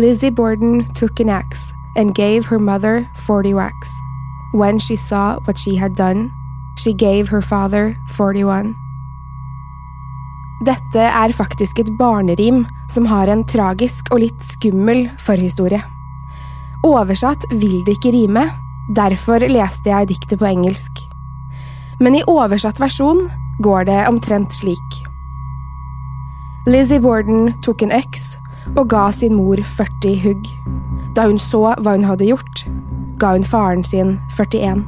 Lizzie Borden took an axe and gave her mother forty whacks. When she saw what she had done, she gave her father forty-one. Dette er faktisk et barnerim som har en tragisk og litt skummel forhistorie. Oversatt vil det ikke rime, derfor leste jeg diktet på engelsk. Men i oversatt versjon går det omtrent slik. Lizzie Borden tok en øks og ga sin mor 40 hugg. Da hun så hva hun hadde gjort, ga hun faren sin 41.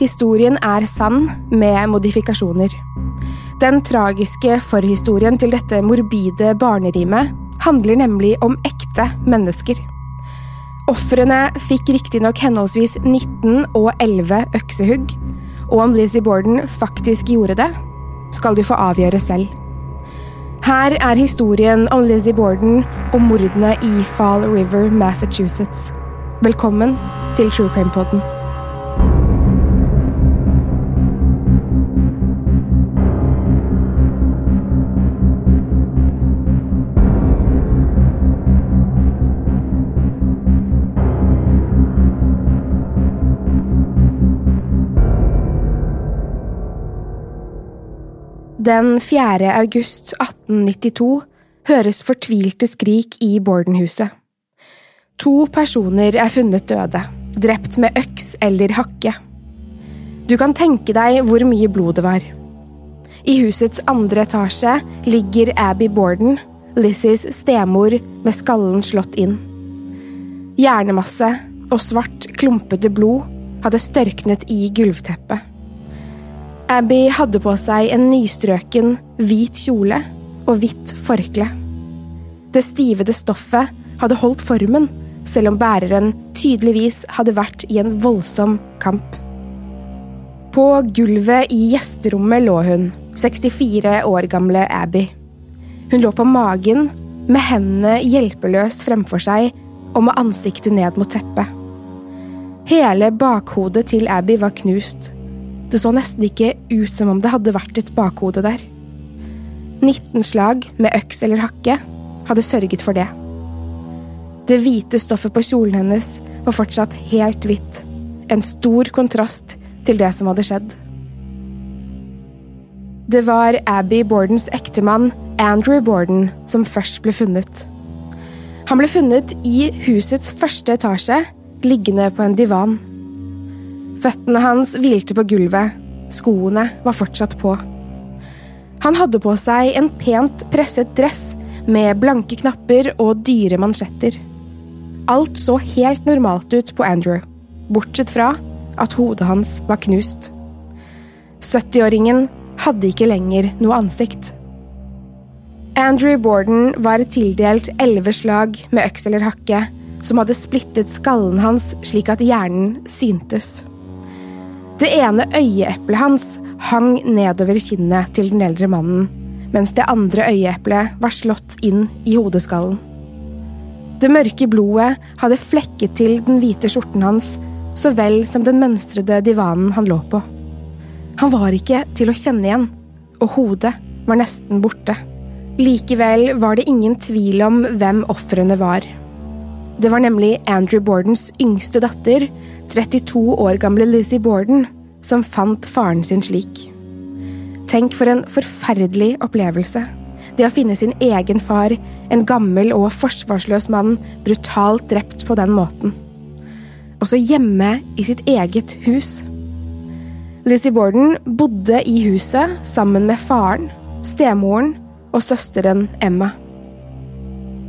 Historien er sann, med modifikasjoner. Den tragiske forhistorien til dette morbide barnerimet handler nemlig om ekte mennesker. Ofrene fikk riktignok henholdsvis 19 og 11 øksehugg, og om Lizzie Borden faktisk gjorde det, skal du få avgjøre selv. Her er historien om Lizzie Borden og mordene i Fall River, Massachusetts. Velkommen til True Crime Podden. Den 4. august 1892 høres fortvilte skrik i Bordenhuset. To personer er funnet døde, drept med øks eller hakke. Du kan tenke deg hvor mye blod det var. I husets andre etasje ligger Abby Borden, Lizzies stemor, med skallen slått inn. Hjernemasse og svart, klumpete blod hadde størknet i gulvteppet. Abby hadde på seg en nystrøken, hvit kjole og hvitt forkle. Det stivede stoffet hadde holdt formen, selv om bæreren tydeligvis hadde vært i en voldsom kamp. På gulvet i gjesterommet lå hun, 64 år gamle Abby. Hun lå på magen, med hendene hjelpeløst fremfor seg og med ansiktet ned mot teppet. Hele bakhodet til Abby var knust. Det så nesten ikke ut som om det hadde vært et bakhode der. 19 slag med øks eller hakke hadde sørget for det. Det hvite stoffet på kjolen hennes var fortsatt helt hvitt, en stor kontrast til det som hadde skjedd. Det var Abby Bordens ektemann, Andrew Borden, som først ble funnet. Han ble funnet i husets første etasje, liggende på en divan. Føttene hans hvilte på gulvet, skoene var fortsatt på. Han hadde på seg en pent presset dress med blanke knapper og dyre mansjetter. Alt så helt normalt ut på Andrew, bortsett fra at hodet hans var knust. 70-åringen hadde ikke lenger noe ansikt. Andrew Borden var tildelt elleve slag med øks eller hakke, som hadde splittet skallen hans slik at hjernen syntes. Det ene øyeeplet hans hang nedover kinnet til den eldre mannen, mens det andre øyeeplet var slått inn i hodeskallen. Det mørke blodet hadde flekket til den hvite skjorten hans, så vel som den mønstrede divanen han lå på. Han var ikke til å kjenne igjen, og hodet var nesten borte. Likevel var det ingen tvil om hvem ofrene var. Det var nemlig Andrew Bordens yngste datter, 32 år gamle Lizzie Borden, som fant faren sin slik. Tenk for en forferdelig opplevelse. Det å finne sin egen far, en gammel og forsvarsløs mann, brutalt drept på den måten. Også hjemme i sitt eget hus. Lizzie Borden bodde i huset sammen med faren, stemoren og søsteren Emma.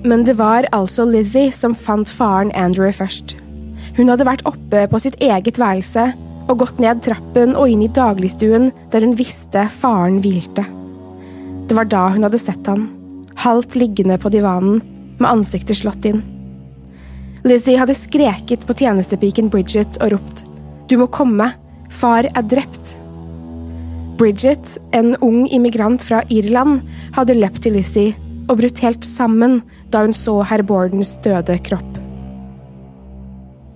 Men det var altså Lizzie som fant faren Andrew først. Hun hadde vært oppe på sitt eget værelse og gått ned trappen og inn i dagligstuen der hun visste faren hvilte. Det var da hun hadde sett han, halvt liggende på divanen, med ansiktet slått inn. Lizzie hadde skreket på tjenestepiken Bridget og ropt Du må komme, far er drept. Bridget, en ung immigrant fra Irland, hadde løpt til Lizzie og brutt helt sammen da hun så herr Bordens døde kropp.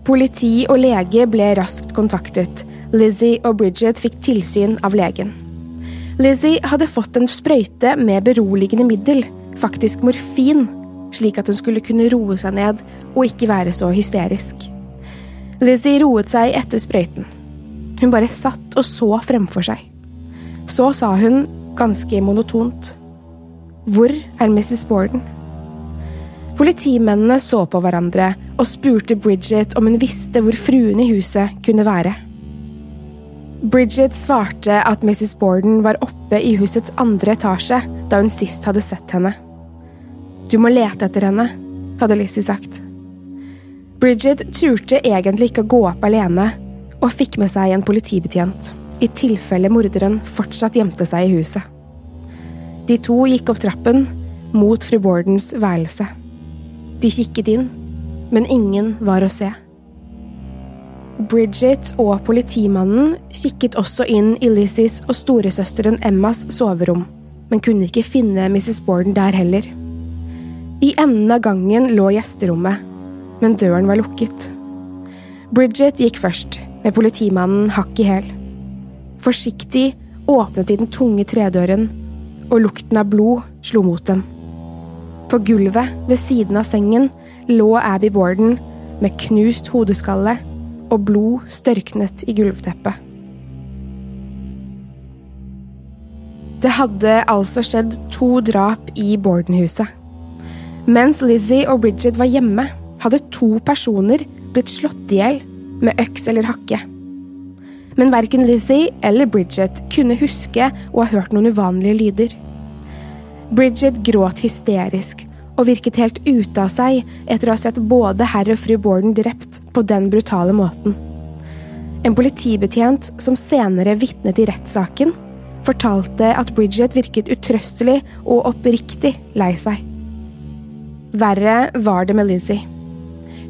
Politi og lege ble raskt kontaktet. Lizzie og Bridget fikk tilsyn av legen. Lizzie hadde fått en sprøyte med beroligende middel, faktisk morfin, slik at hun skulle kunne roe seg ned og ikke være så hysterisk. Lizzie roet seg etter sprøyten. Hun bare satt og så fremfor seg. Så sa hun, ganske monotont, Hvor er Mrs. Borden? Politimennene så på hverandre og spurte Bridget om hun visste hvor fruen i huset kunne være. Bridget svarte at Mrs. Borden var oppe i husets andre etasje da hun sist hadde sett henne. Du må lete etter henne, hadde Lizzie sagt. Bridget turte egentlig ikke å gå opp alene, og fikk med seg en politibetjent, i tilfelle morderen fortsatt gjemte seg i huset. De to gikk opp trappen, mot fru Bordens værelse. De kikket inn, men ingen var å se. Bridget og politimannen kikket også inn i Lizzies og storesøsteren Emmas soverom, men kunne ikke finne Mrs. Borden der heller. I enden av gangen lå gjesterommet, men døren var lukket. Bridget gikk først, med politimannen hakk i hæl. Forsiktig åpnet de den tunge tredøren, og lukten av blod slo mot dem. På gulvet ved siden av sengen lå Abby Borden med knust hodeskalle og blod størknet i gulvteppet. Det hadde altså skjedd to drap i Borden-huset. Mens Lizzie og Bridget var hjemme, hadde to personer blitt slått i hjel med øks eller hakke. Men verken Lizzie eller Bridget kunne huske å ha hørt noen uvanlige lyder. Bridget gråt hysterisk og virket helt ute av seg etter å ha sett både herr og fru Borden drept på den brutale måten. En politibetjent som senere vitnet i rettssaken, fortalte at Bridget virket utrøstelig og oppriktig lei seg. Verre var det med Lizzie.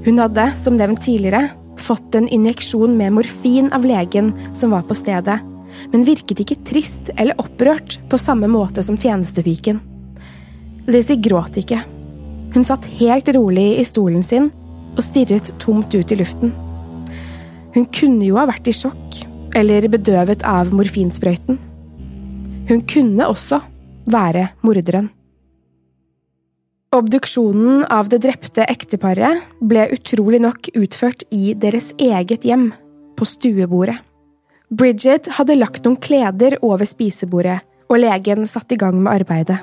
Hun hadde, som nevnt tidligere, fått en injeksjon med morfin av legen som var på stedet, men virket ikke trist eller opprørt på samme måte som tjenestepiken. Lizzie gråt ikke, hun satt helt rolig i stolen sin og stirret tomt ut i luften. Hun kunne jo ha vært i sjokk eller bedøvet av morfinsprøyten. Hun kunne også være morderen. Obduksjonen av det drepte ekteparet ble utrolig nok utført i deres eget hjem, på stuebordet. Bridget hadde lagt noen kleder over spisebordet, og legen satte i gang med arbeidet.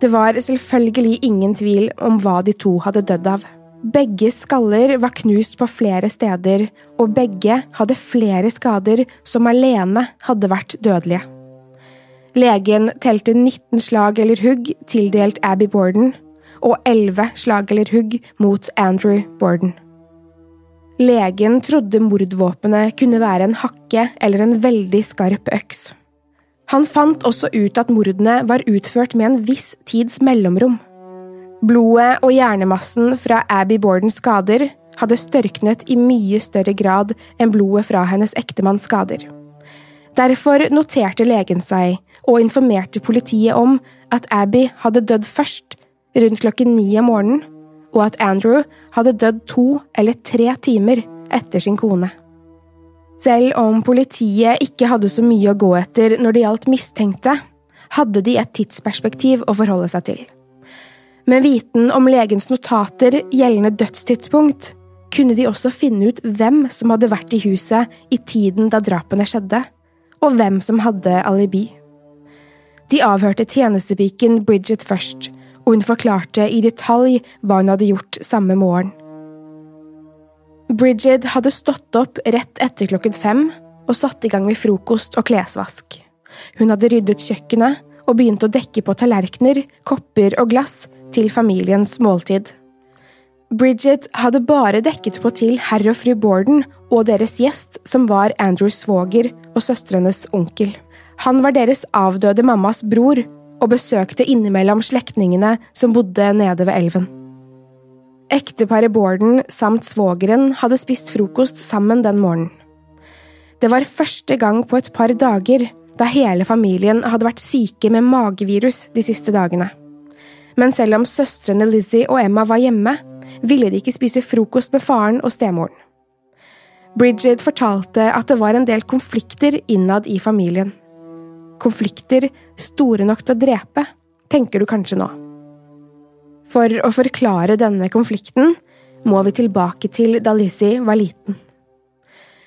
Det var selvfølgelig ingen tvil om hva de to hadde dødd av. Begge skaller var knust på flere steder, og begge hadde flere skader som alene hadde vært dødelige. Legen telte 19 slag eller hugg tildelt Abby Borden, og 11 slag eller hugg mot Andrew Borden. Legen trodde mordvåpenet kunne være en hakke eller en veldig skarp øks. Han fant også ut at mordene var utført med en viss tids mellomrom. Blodet og hjernemassen fra Abby Bordens skader hadde størknet i mye større grad enn blodet fra hennes ektemanns skader. Derfor noterte legen seg og informerte politiet om at Abby hadde dødd først, rundt klokken ni om morgenen, og at Andrew hadde dødd to eller tre timer etter sin kone. Selv om politiet ikke hadde så mye å gå etter når det gjaldt mistenkte, hadde de et tidsperspektiv å forholde seg til. Med viten om legens notater gjeldende dødstidspunkt kunne de også finne ut hvem som hadde vært i huset i tiden da drapene skjedde, og hvem som hadde alibi. De avhørte tjenestepiken Bridget først, og hun forklarte i detalj hva hun hadde gjort samme morgen. Bridget hadde stått opp rett etter klokken fem og satt i gang med frokost og klesvask. Hun hadde ryddet kjøkkenet og begynt å dekke på tallerkener, kopper og glass til familiens måltid. Bridget hadde bare dekket på til herr og fru Borden og deres gjest, som var Andrews svoger og søstrenes onkel. Han var deres avdøde mammas bror og besøkte innimellom slektningene som bodde nede ved elven. Ekteparet Borden samt svogeren hadde spist frokost sammen den morgenen. Det var første gang på et par dager da hele familien hadde vært syke med magevirus de siste dagene. Men selv om søstrene Lizzie og Emma var hjemme, ville de ikke spise frokost med faren og stemoren. Bridget fortalte at det var en del konflikter innad i familien. Konflikter store nok til å drepe, tenker du kanskje nå. For å forklare denne konflikten må vi tilbake til da Lizzie var liten.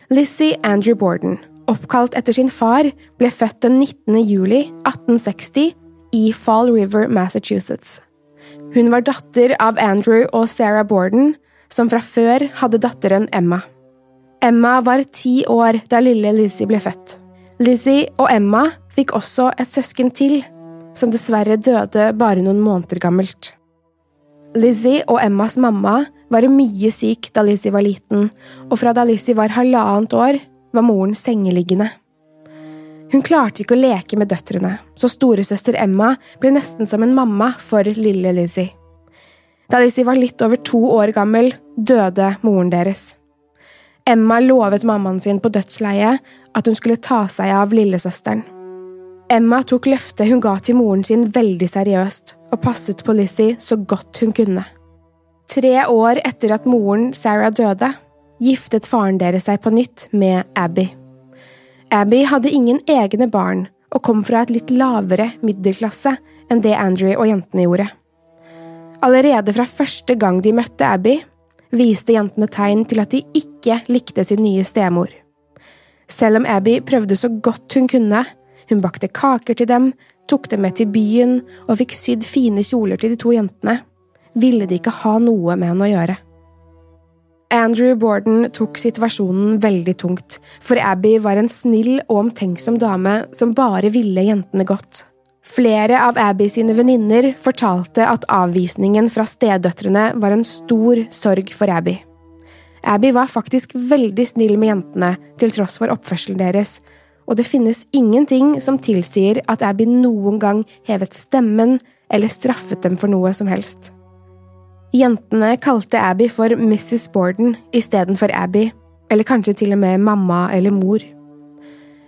Lizzie Andrew Borden oppkalt etter sin far, ble født den 19. juli 1860 i Fall River, Massachusetts. Hun var datter av Andrew og Sarah Borden, som fra før hadde datteren Emma. Emma var ti år da lille Lizzie ble født. Lizzie og Emma fikk også et søsken til, som dessverre døde bare noen måneder gammelt. Lizzie og Emmas mamma var mye syk da Lizzie var liten, og fra da Lizzie var halvannet år, var moren sengeliggende. Hun klarte ikke å leke med døtrene, så storesøster Emma ble nesten som en mamma for lille Lizzie. Da Lizzie var litt over to år gammel, døde moren deres. Emma lovet mammaen sin på dødsleiet at hun skulle ta seg av lillesøsteren. Emma tok løftet hun ga til moren sin veldig seriøst, og passet på Lizzie så godt hun kunne. Tre år etter at moren Sarah døde, giftet faren deres seg på nytt med Abby. Abby hadde ingen egne barn og kom fra et litt lavere middelklasse enn det Andrew og jentene gjorde. Allerede fra første gang de møtte Abby, viste jentene tegn til at de ikke likte sin nye stemor. Selv om Abby prøvde så godt hun kunne, hun bakte kaker til dem, tok dem med til byen og fikk sydd fine kjoler til de to jentene, ville de ikke ha noe med henne å gjøre. Andrew Borden tok situasjonen veldig tungt, for Abby var en snill og omtenksom dame som bare ville jentene godt. Flere av Abby sine venninner fortalte at avvisningen fra stedøtrene var en stor sorg for Abby. Abby var faktisk veldig snill med jentene, til tross for oppførselen deres, og det finnes ingenting som tilsier at Abby noen gang hevet stemmen eller straffet dem for noe som helst. Jentene kalte Abby for Mrs. Borden istedenfor Abby, eller kanskje til og med mamma eller mor.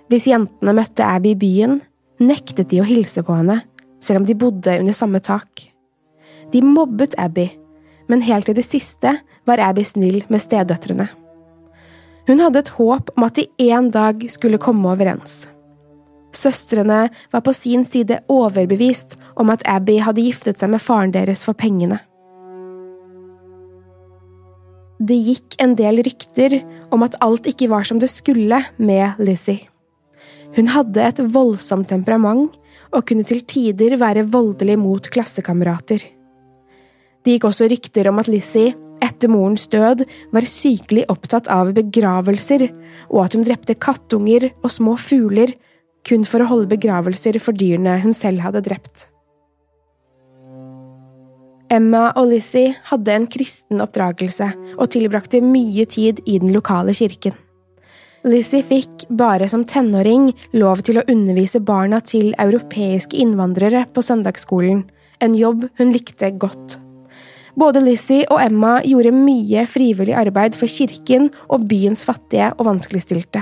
Hvis jentene møtte Abby i byen, nektet de å hilse på henne, selv om de bodde under samme tak. De mobbet Abby, men helt til det siste var Abby snill med stedøtrene. Hun hadde et håp om at de en dag skulle komme overens. Søstrene var på sin side overbevist om at Abby hadde giftet seg med faren deres for pengene. Det gikk en del rykter om at alt ikke var som det skulle med Lizzie. Hun hadde et voldsomt temperament og kunne til tider være voldelig mot klassekamerater. Det gikk også rykter om at Lizzie, etter morens død, var sykelig opptatt av begravelser, og at hun drepte kattunger og små fugler kun for å holde begravelser for dyrene hun selv hadde drept. Emma og Lizzie hadde en kristen oppdragelse og tilbrakte mye tid i den lokale kirken. Lizzie fikk, bare som tenåring, lov til å undervise barna til europeiske innvandrere på søndagsskolen, en jobb hun likte godt. Både Lizzie og Emma gjorde mye frivillig arbeid for kirken og byens fattige og vanskeligstilte.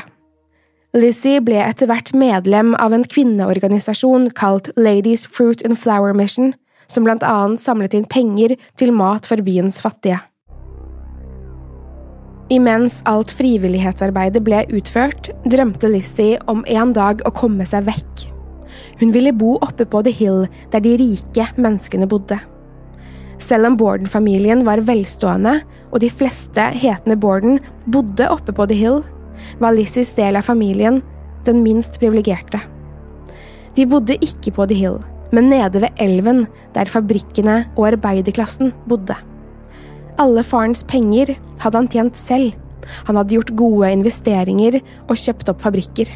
Lizzie ble etter hvert medlem av en kvinneorganisasjon kalt Ladies Fruit and Flower Mission, som blant annet samlet inn penger til mat for byens fattige. Imens alt frivillighetsarbeidet ble utført, drømte Lizzie om en dag å komme seg vekk. Hun ville bo oppe på The Hill, der de rike menneskene bodde. Selv om Borden-familien var velstående, og de fleste hetende Borden bodde oppe på The Hill, var Lizzies del av familien den minst privilegerte. De bodde ikke på The Hill, men nede ved elven, der fabrikkene og arbeiderklassen bodde. Alle farens penger hadde han tjent selv, han hadde gjort gode investeringer og kjøpt opp fabrikker.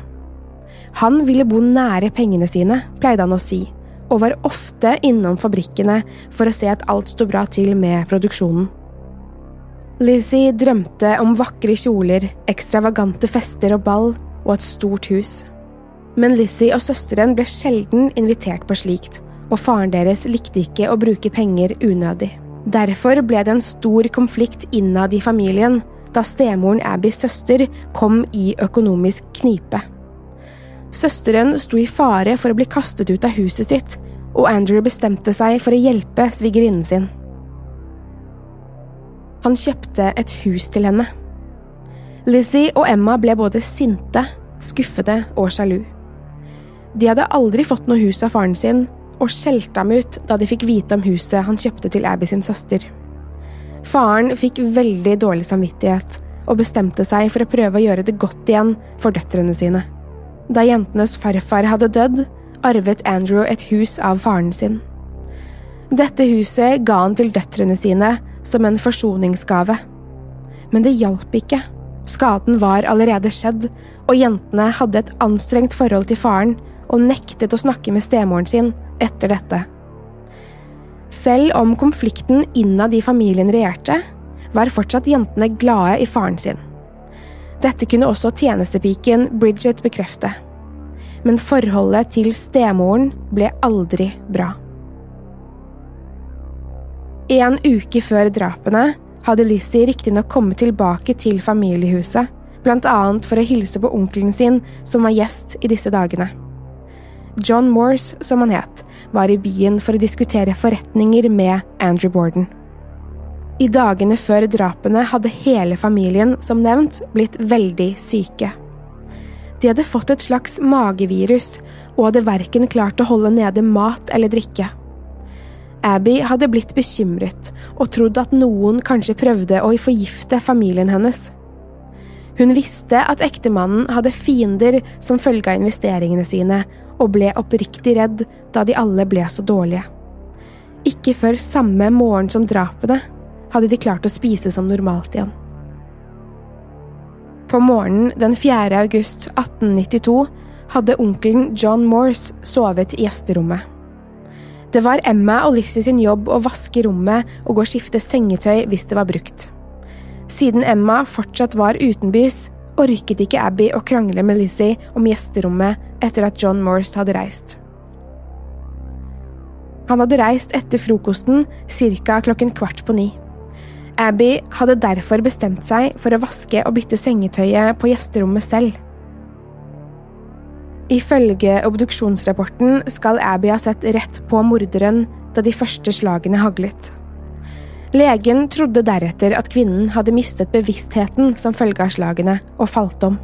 Han ville bo nære pengene sine, pleide han å si, og var ofte innom fabrikkene for å se at alt sto bra til med produksjonen. Lizzie drømte om vakre kjoler, ekstravagante fester og ball og et stort hus. Men Lizzie og søsteren ble sjelden invitert på slikt, og faren deres likte ikke å bruke penger unødig. Derfor ble det en stor konflikt innad i familien da stemoren Abbys søster kom i økonomisk knipe. Søsteren sto i fare for å bli kastet ut av huset sitt, og Andrew bestemte seg for å hjelpe svigerinnen sin. Han kjøpte et hus til henne. Lizzie og Emma ble både sinte, skuffede og sjalu. De hadde aldri fått noe hus av faren sin, og skjelte ham ut da de fikk vite om huset han kjøpte til Abby sin søster. Faren fikk veldig dårlig samvittighet og bestemte seg for å prøve å gjøre det godt igjen for døtrene sine. Da jentenes farfar hadde dødd, arvet Andrew et hus av faren sin. Dette huset ga han til døtrene sine som en forsoningsgave. Men det hjalp ikke. Skaden var allerede skjedd, og jentene hadde et anstrengt forhold til faren og nektet å snakke med stemoren sin etter dette. Selv om konflikten innad i familien regjerte, var fortsatt jentene glade i faren sin. Dette kunne også tjenestepiken Bridget bekrefte. Men forholdet til stemoren ble aldri bra. En uke før drapene hadde Lizzie riktignok kommet tilbake til familiehuset, annet for å hilse på onkelen sin som var gjest i disse dagene. John Morse, som han het, var i byen for å diskutere forretninger med Andrew Borden. I dagene før drapene hadde hele familien, som nevnt, blitt veldig syke. De hadde fått et slags magevirus og hadde verken klart å holde nede mat eller drikke. Abby hadde blitt bekymret og trodd at noen kanskje prøvde å forgifte familien hennes. Hun visste at ektemannen hadde fiender som følge av investeringene sine, og ble oppriktig redd da de alle ble så dårlige. Ikke før samme morgen som drapene hadde de klart å spise som normalt igjen. På morgenen den 4. august 1892 hadde onkelen John Morse sovet i gjesterommet. Det var Emma og Lizzie sin jobb å vaske rommet og gå og skifte sengetøy hvis det var brukt. Siden Emma fortsatt var utenbys, orket ikke Abby å krangle med Lizzie om gjesterommet etter at John Morse hadde reist. Han hadde reist etter frokosten ca. klokken kvart på ni. Abby hadde derfor bestemt seg for å vaske og bytte sengetøyet på gjesterommet selv. Ifølge obduksjonsrapporten skal Abby ha sett rett på morderen da de første slagene haglet. Legen trodde deretter at kvinnen hadde mistet bevisstheten som følge av slagene, og falt om.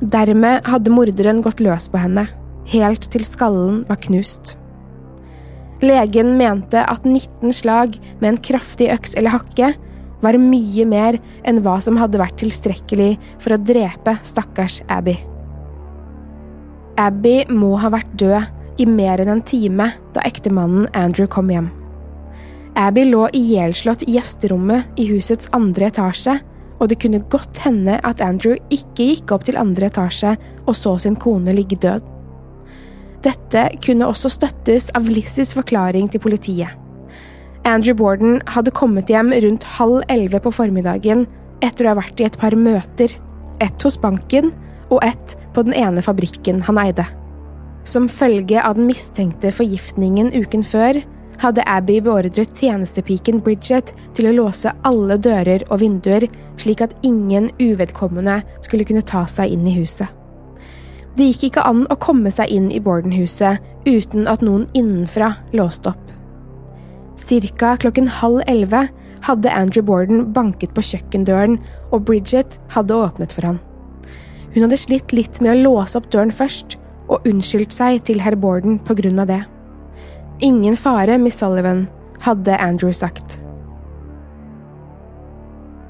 Dermed hadde morderen gått løs på henne, helt til skallen var knust. Legen mente at 19 slag med en kraftig øks eller hakke var mye mer enn hva som hadde vært tilstrekkelig for å drepe stakkars Abby. Abby må ha vært død i mer enn en time da ektemannen Andrew kom hjem. Abby lå ihjelslått i gjesterommet i husets andre etasje, og det kunne godt hende at Andrew ikke gikk opp til andre etasje og så sin kone ligge død. Dette kunne også støttes av Lizzies forklaring til politiet. Andrew Borden hadde kommet hjem rundt halv elleve på formiddagen etter å ha vært i et par møter, ett hos banken og ett på den ene fabrikken han eide. Som følge av den mistenkte forgiftningen uken før hadde Abby beordret tjenestepiken Bridget til å låse alle dører og vinduer, slik at ingen uvedkommende skulle kunne ta seg inn i huset. Det gikk ikke an å komme seg inn i Borden-huset uten at noen innenfra låste opp. Cirka klokken halv elleve hadde Andrew Borden banket på kjøkkendøren, og Bridget hadde åpnet for han. Hun hadde slitt litt med å låse opp døren først, og unnskyldt seg til herr Borden på grunn av det. Ingen fare, Miss Sullivan, hadde Andrew sagt.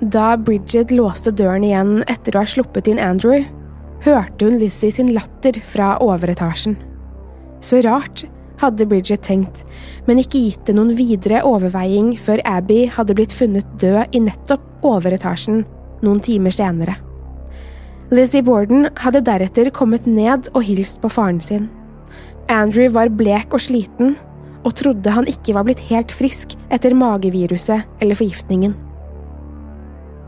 Da Bridget låste døren igjen etter å ha sluppet inn Andrew, hørte hun Lizzie sin latter fra overetasjen. Så rart, hadde Bridget tenkt, men ikke gitt det noen videre overveiing før Abby hadde blitt funnet død i nettopp overetasjen noen timer senere. Lizzie Borden hadde deretter kommet ned og hilst på faren sin. Andrew var blek og sliten, og trodde han ikke var blitt helt frisk etter mageviruset eller forgiftningen.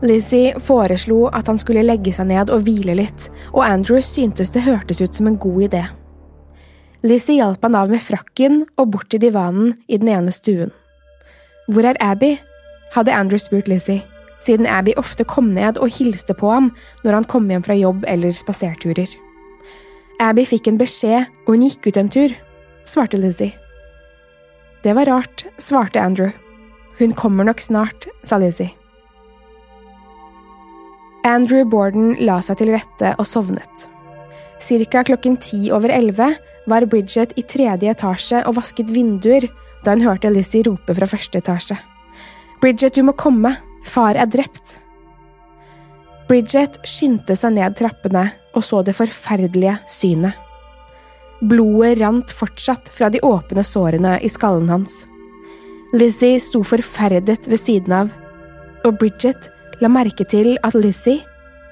Lizzie foreslo at han skulle legge seg ned og hvile litt, og Andrew syntes det hørtes ut som en god idé. Lizzie hjalp han av med frakken og bort til divanen i den ene stuen. Hvor er Abby? hadde Andrew spurt Lizzie, siden Abby ofte kom ned og hilste på ham når han kom hjem fra jobb eller spaserturer. Abby fikk en beskjed, og hun gikk ut en tur, svarte Lizzie. Det var rart, svarte Andrew. Hun kommer nok snart, sa Lizzie. Andrew Borden la seg til rette og sovnet. Cirka klokken ti over elleve var Bridget i tredje etasje og vasket vinduer da hun hørte Lizzie rope fra første etasje. Bridget, du må komme, far er drept. Bridget skyndte seg ned trappene og så det forferdelige synet. Blodet rant fortsatt fra de åpne sårene i skallen hans. Lizzie sto forferdet ved siden av, og Bridget la merke til at Lizzie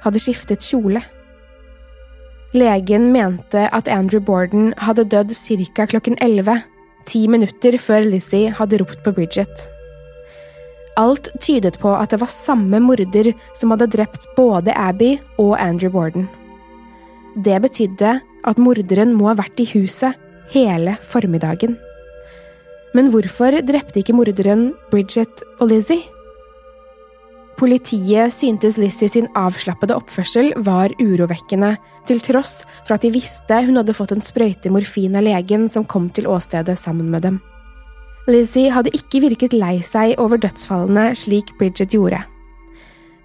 hadde skiftet kjole. Legen mente at Andrew Borden hadde dødd ca. klokken elleve, ti minutter før Lizzie hadde ropt på Bridget. Alt tydet på at det var samme morder som hadde drept både Abby og Andrew Borden. Det betydde at morderen må ha vært i huset hele formiddagen. Men hvorfor drepte ikke morderen Bridget og Lizzie? Politiet syntes Lizzie sin avslappede oppførsel var urovekkende, til tross for at de visste hun hadde fått en sprøyte morfin av legen som kom til åstedet sammen med dem. Lizzie hadde ikke virket lei seg over dødsfallene slik Bridget gjorde.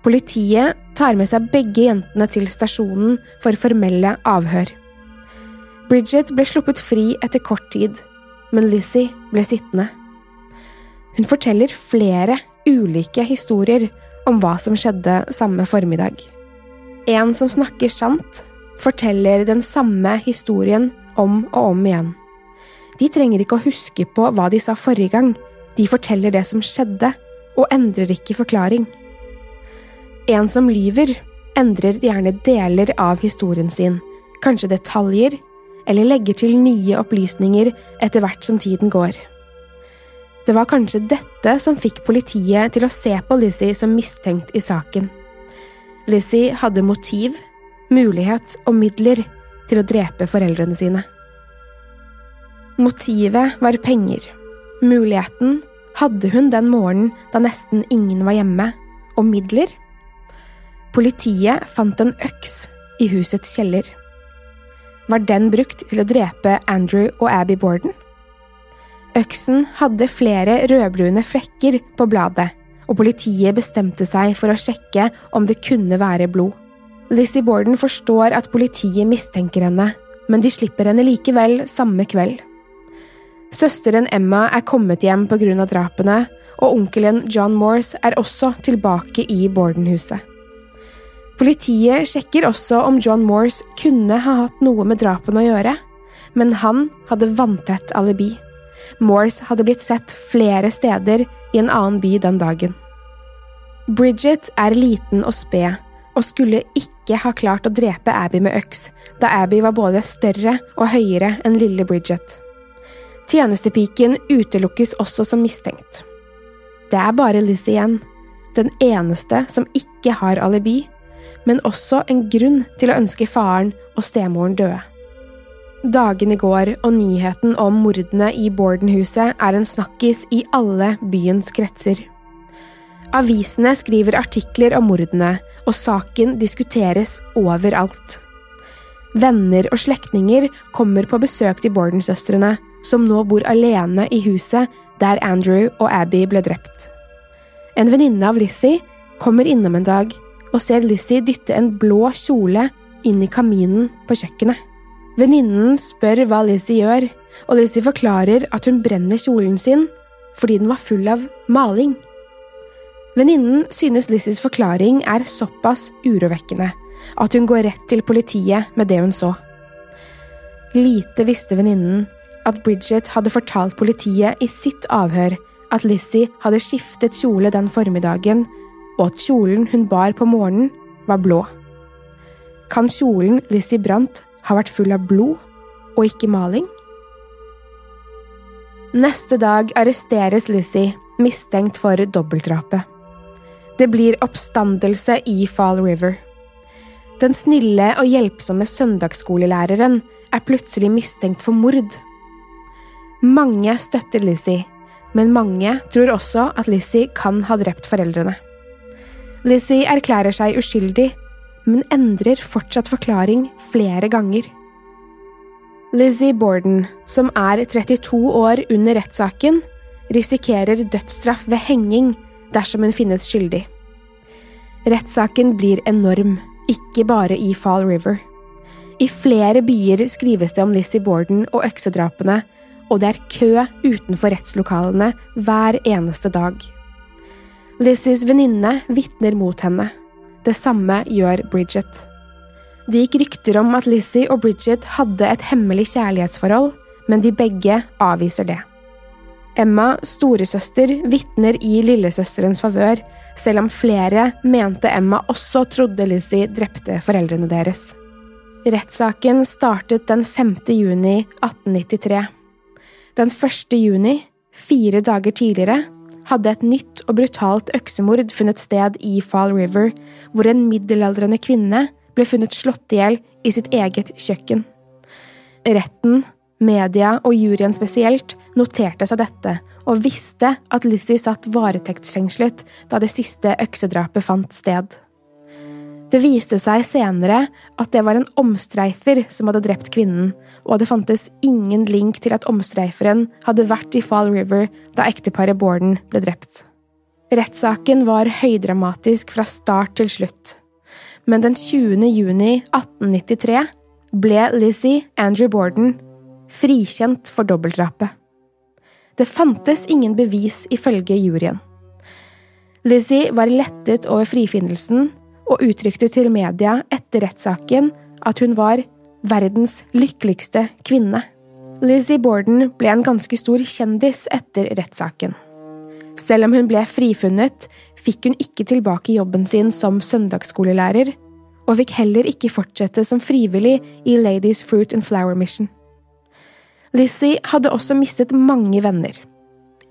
Politiet tar med seg begge jentene til stasjonen for formelle avhør. Bridget ble sluppet fri etter kort tid, men Lizzie ble sittende. Hun forteller flere ulike historier om hva som skjedde samme formiddag. En som snakker sant, forteller den samme historien om og om igjen. De trenger ikke å huske på hva de sa forrige gang, de forteller det som skjedde, og endrer ikke forklaring. En som lyver, endrer gjerne deler av historien sin, kanskje detaljer eller legger til nye opplysninger etter hvert som tiden går. Det var kanskje dette som fikk politiet til å se på Lizzie som mistenkt i saken. Lizzie hadde motiv, mulighet og midler til å drepe foreldrene sine. Motivet var penger. Muligheten hadde hun den morgenen da nesten ingen var hjemme, og midler? Politiet fant en øks i husets kjeller. Var den brukt til å drepe Andrew og Abby Borden? Øksen hadde flere rødbrune flekker på bladet, og politiet bestemte seg for å sjekke om det kunne være blod. Lizzie Borden forstår at politiet mistenker henne, men de slipper henne likevel samme kveld. Søsteren Emma er kommet hjem på grunn av drapene, og onkelen John Morse er også tilbake i Borden-huset. Politiet sjekker også om John Morse kunne ha hatt noe med drapene å gjøre, men han hadde vanntett alibi. Morse hadde blitt sett flere steder i en annen by den dagen. Bridget er liten og sped, og skulle ikke ha klart å drepe Abby med øks, da Abby var både større og høyere enn lille Bridget. Tjenestepiken utelukkes også som mistenkt. Det er bare Liz igjen, den eneste som ikke har alibi, men også en grunn til å ønske faren og stemoren døde. Dagene går, og nyheten om mordene i Borden-huset er en snakkis i alle byens kretser. Avisene skriver artikler om mordene, og saken diskuteres overalt. Venner og slektninger kommer på besøk til Borden-søstrene, som nå bor alene i huset der Andrew og Abby ble drept. En venninne av Lizzie kommer innom en dag og ser Lizzie dytte en blå kjole inn i kaminen på kjøkkenet. Venninnen spør hva Lizzie gjør, og Lizzie forklarer at hun brenner kjolen sin fordi den var full av maling. Venninnen synes Lizzies forklaring er såpass urovekkende at hun går rett til politiet med det hun så. Lite visste venninnen at Bridget hadde fortalt politiet i sitt avhør at Lizzie hadde skiftet kjole den formiddagen, og at kjolen hun bar på morgenen, var blå. Kan kjolen Lizzie brant ha vært full av blod og ikke maling? Neste dag arresteres Lizzie, mistenkt for dobbeltdrapet. Det blir oppstandelse i Fall River. Den snille og hjelpsomme søndagsskolelæreren er plutselig mistenkt for mord. Mange støtter Lizzie, men mange tror også at Lizzie kan ha drept foreldrene. Lizzie erklærer seg uskyldig, men endrer fortsatt forklaring flere ganger. Lizzie Borden, som er 32 år under rettssaken, risikerer dødsstraff ved henging dersom hun finnes skyldig. Rettssaken blir enorm, ikke bare i Fall River. I flere byer skrives det om Lizzie Borden og øksedrapene, og det er kø utenfor rettslokalene hver eneste dag. Lizzies venninne vitner mot henne. Det samme gjør Bridget. Det gikk rykter om at Lizzie og Bridget hadde et hemmelig kjærlighetsforhold, men de begge avviser det. Emma, storesøster, vitner i lillesøsterens favør, selv om flere mente Emma også trodde Lizzie drepte foreldrene deres. Rettssaken startet den 5. juni 1893. Den 1. juni, fire dager tidligere, hadde et nytt og brutalt øksemord funnet sted i Fall River, hvor en middelaldrende kvinne ble funnet slått i hjel i sitt eget kjøkken. Retten, media og juryen spesielt noterte seg dette og visste at Lizzie satt varetektsfengslet da det siste øksedrapet fant sted. Det viste seg senere at det var en omstreifer som hadde drept kvinnen, og det fantes ingen link til at omstreiferen hadde vært i Fall River da ekteparet Borden ble drept. Rettssaken var høydramatisk fra start til slutt, men den 20. juni 1893 ble Lizzie Andrew Borden frikjent for dobbeltdrapet. Det fantes ingen bevis ifølge juryen. Lizzie var lettet over frifinnelsen og uttrykte til media etter rettssaken at hun var verdens lykkeligste kvinne. Lizzie Borden ble en ganske stor kjendis etter rettssaken. Selv om hun ble frifunnet, fikk hun ikke tilbake jobben sin som søndagsskolelærer, og fikk heller ikke fortsette som frivillig i Ladies Fruit and Flower Mission. Lizzie hadde også mistet mange venner.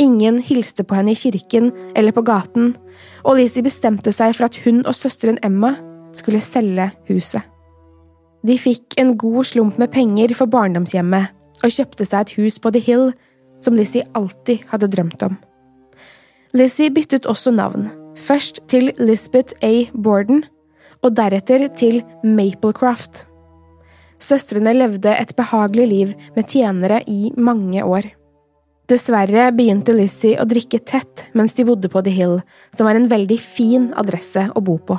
Ingen hilste på henne i kirken eller på gaten, og Lizzie bestemte seg for at hun og søsteren Emma skulle selge huset. De fikk en god slump med penger for barndomshjemmet og kjøpte seg et hus på The Hill, som Lizzie alltid hadde drømt om. Lizzie byttet også navn, først til Lisbeth A. Borden, og deretter til Maplecroft. Søstrene levde et behagelig liv med tjenere i mange år. Dessverre begynte Lizzie å drikke tett mens de bodde på The Hill, som var en veldig fin adresse å bo på.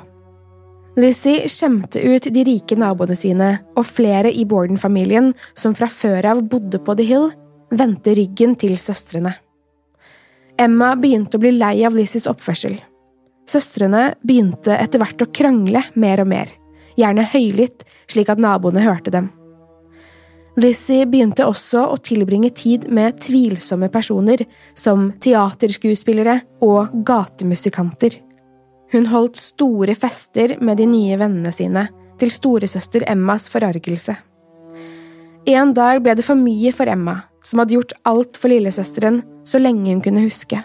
Lizzie skjemte ut de rike naboene sine, og flere i Borden-familien, som fra før av bodde på The Hill, vendte ryggen til søstrene. Emma begynte å bli lei av Lizzies oppførsel. Søstrene begynte etter hvert å krangle mer og mer gjerne høylytt, slik at naboene hørte dem. Lizzie begynte også å tilbringe tid med tvilsomme personer, som teaterskuespillere og gatemusikanter. Hun holdt store fester med de nye vennene sine, til storesøster Emmas forargelse. En dag ble det for mye for Emma, som hadde gjort alt for lillesøsteren så lenge hun kunne huske.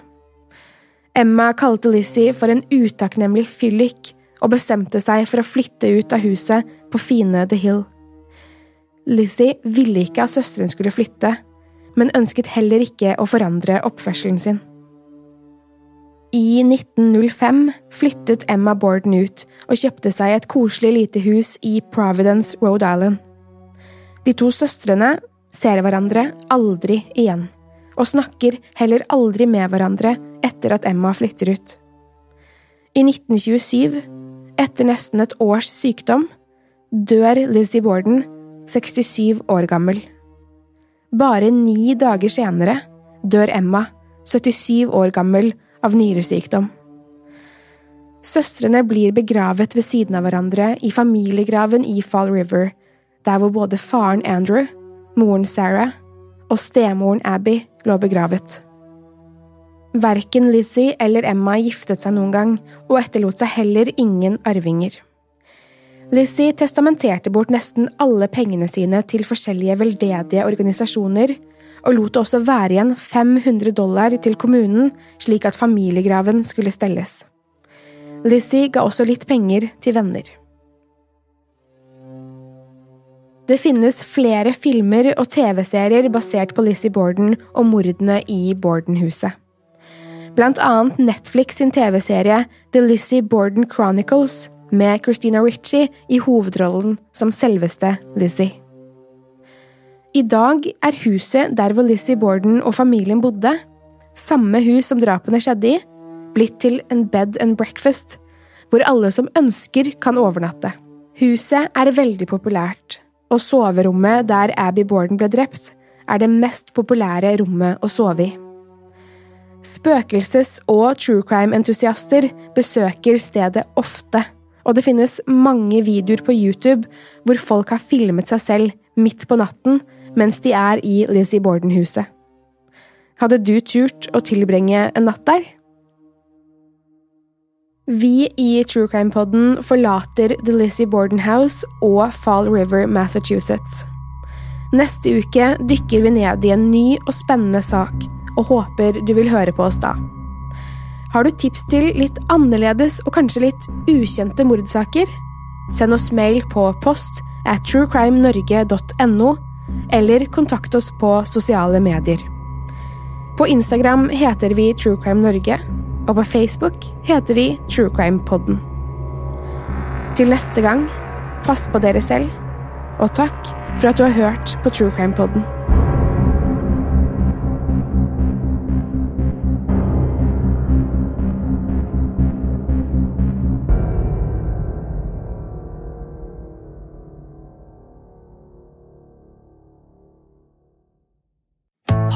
Emma kalte Lizzie for en utakknemlig fyllik og bestemte seg for å flytte ut av huset på fine The Hill. Lizzie ville ikke at søsteren skulle flytte, men ønsket heller ikke å forandre oppførselen sin. I 1905 flyttet Emma Borden ut og kjøpte seg et koselig lite hus i Providence, Rhode Island. De to søstrene ser hverandre aldri igjen, og snakker heller aldri med hverandre etter at Emma flytter ut. I 1927, etter nesten et års sykdom, dør Lizzie Borden, 67 år gammel. Bare ni dager senere dør Emma, 77 år gammel, av nyresykdom. Søstrene blir begravet ved siden av hverandre i familiegraven i Fall River, der hvor både faren Andrew, moren Sarah og stemoren Abby lå begravet. Verken Lizzie eller Emma giftet seg noen gang, og etterlot seg heller ingen arvinger. Lizzie testamenterte bort nesten alle pengene sine til forskjellige veldedige organisasjoner, og lot det også være igjen 500 dollar til kommunen slik at familiegraven skulle stelles. Lizzie ga også litt penger til venner. Det finnes flere filmer og TV-serier basert på Lizzie Borden og mordene i Borden-huset. Blant annet Netflix sin TV-serie The Lizzie Borden Chronicles med Christina Ritchie i hovedrollen som selveste Lizzie. I dag er huset der hvor Lizzie Borden og familien bodde, samme hus som drapene skjedde i, blitt til en bed and breakfast, hvor alle som ønsker, kan overnatte. Huset er veldig populært, og soverommet der Abby Borden ble drept, er det mest populære rommet å sove i. Spøkelses- og true crime-entusiaster besøker stedet ofte og det finnes mange videoer på YouTube hvor folk har filmet seg selv midt på natten mens de er i Lizzie Borden-huset. Hadde du turt å tilbringe en natt der? Vi i True Crime Podden forlater The Lizzie Borden House og Fall River, Massachusetts. Neste uke dykker vi ned i en ny og spennende sak, og håper du vil høre på oss da. Har du tips til litt annerledes og kanskje litt ukjente mordsaker? Send oss mail på post at truecrimenorge.no, eller kontakt oss på sosiale medier. På Instagram heter vi Truecrime Norge, og på Facebook heter vi Truecrimepodden. Til neste gang, pass på dere selv, og takk for at du har hørt på Truecrimepodden.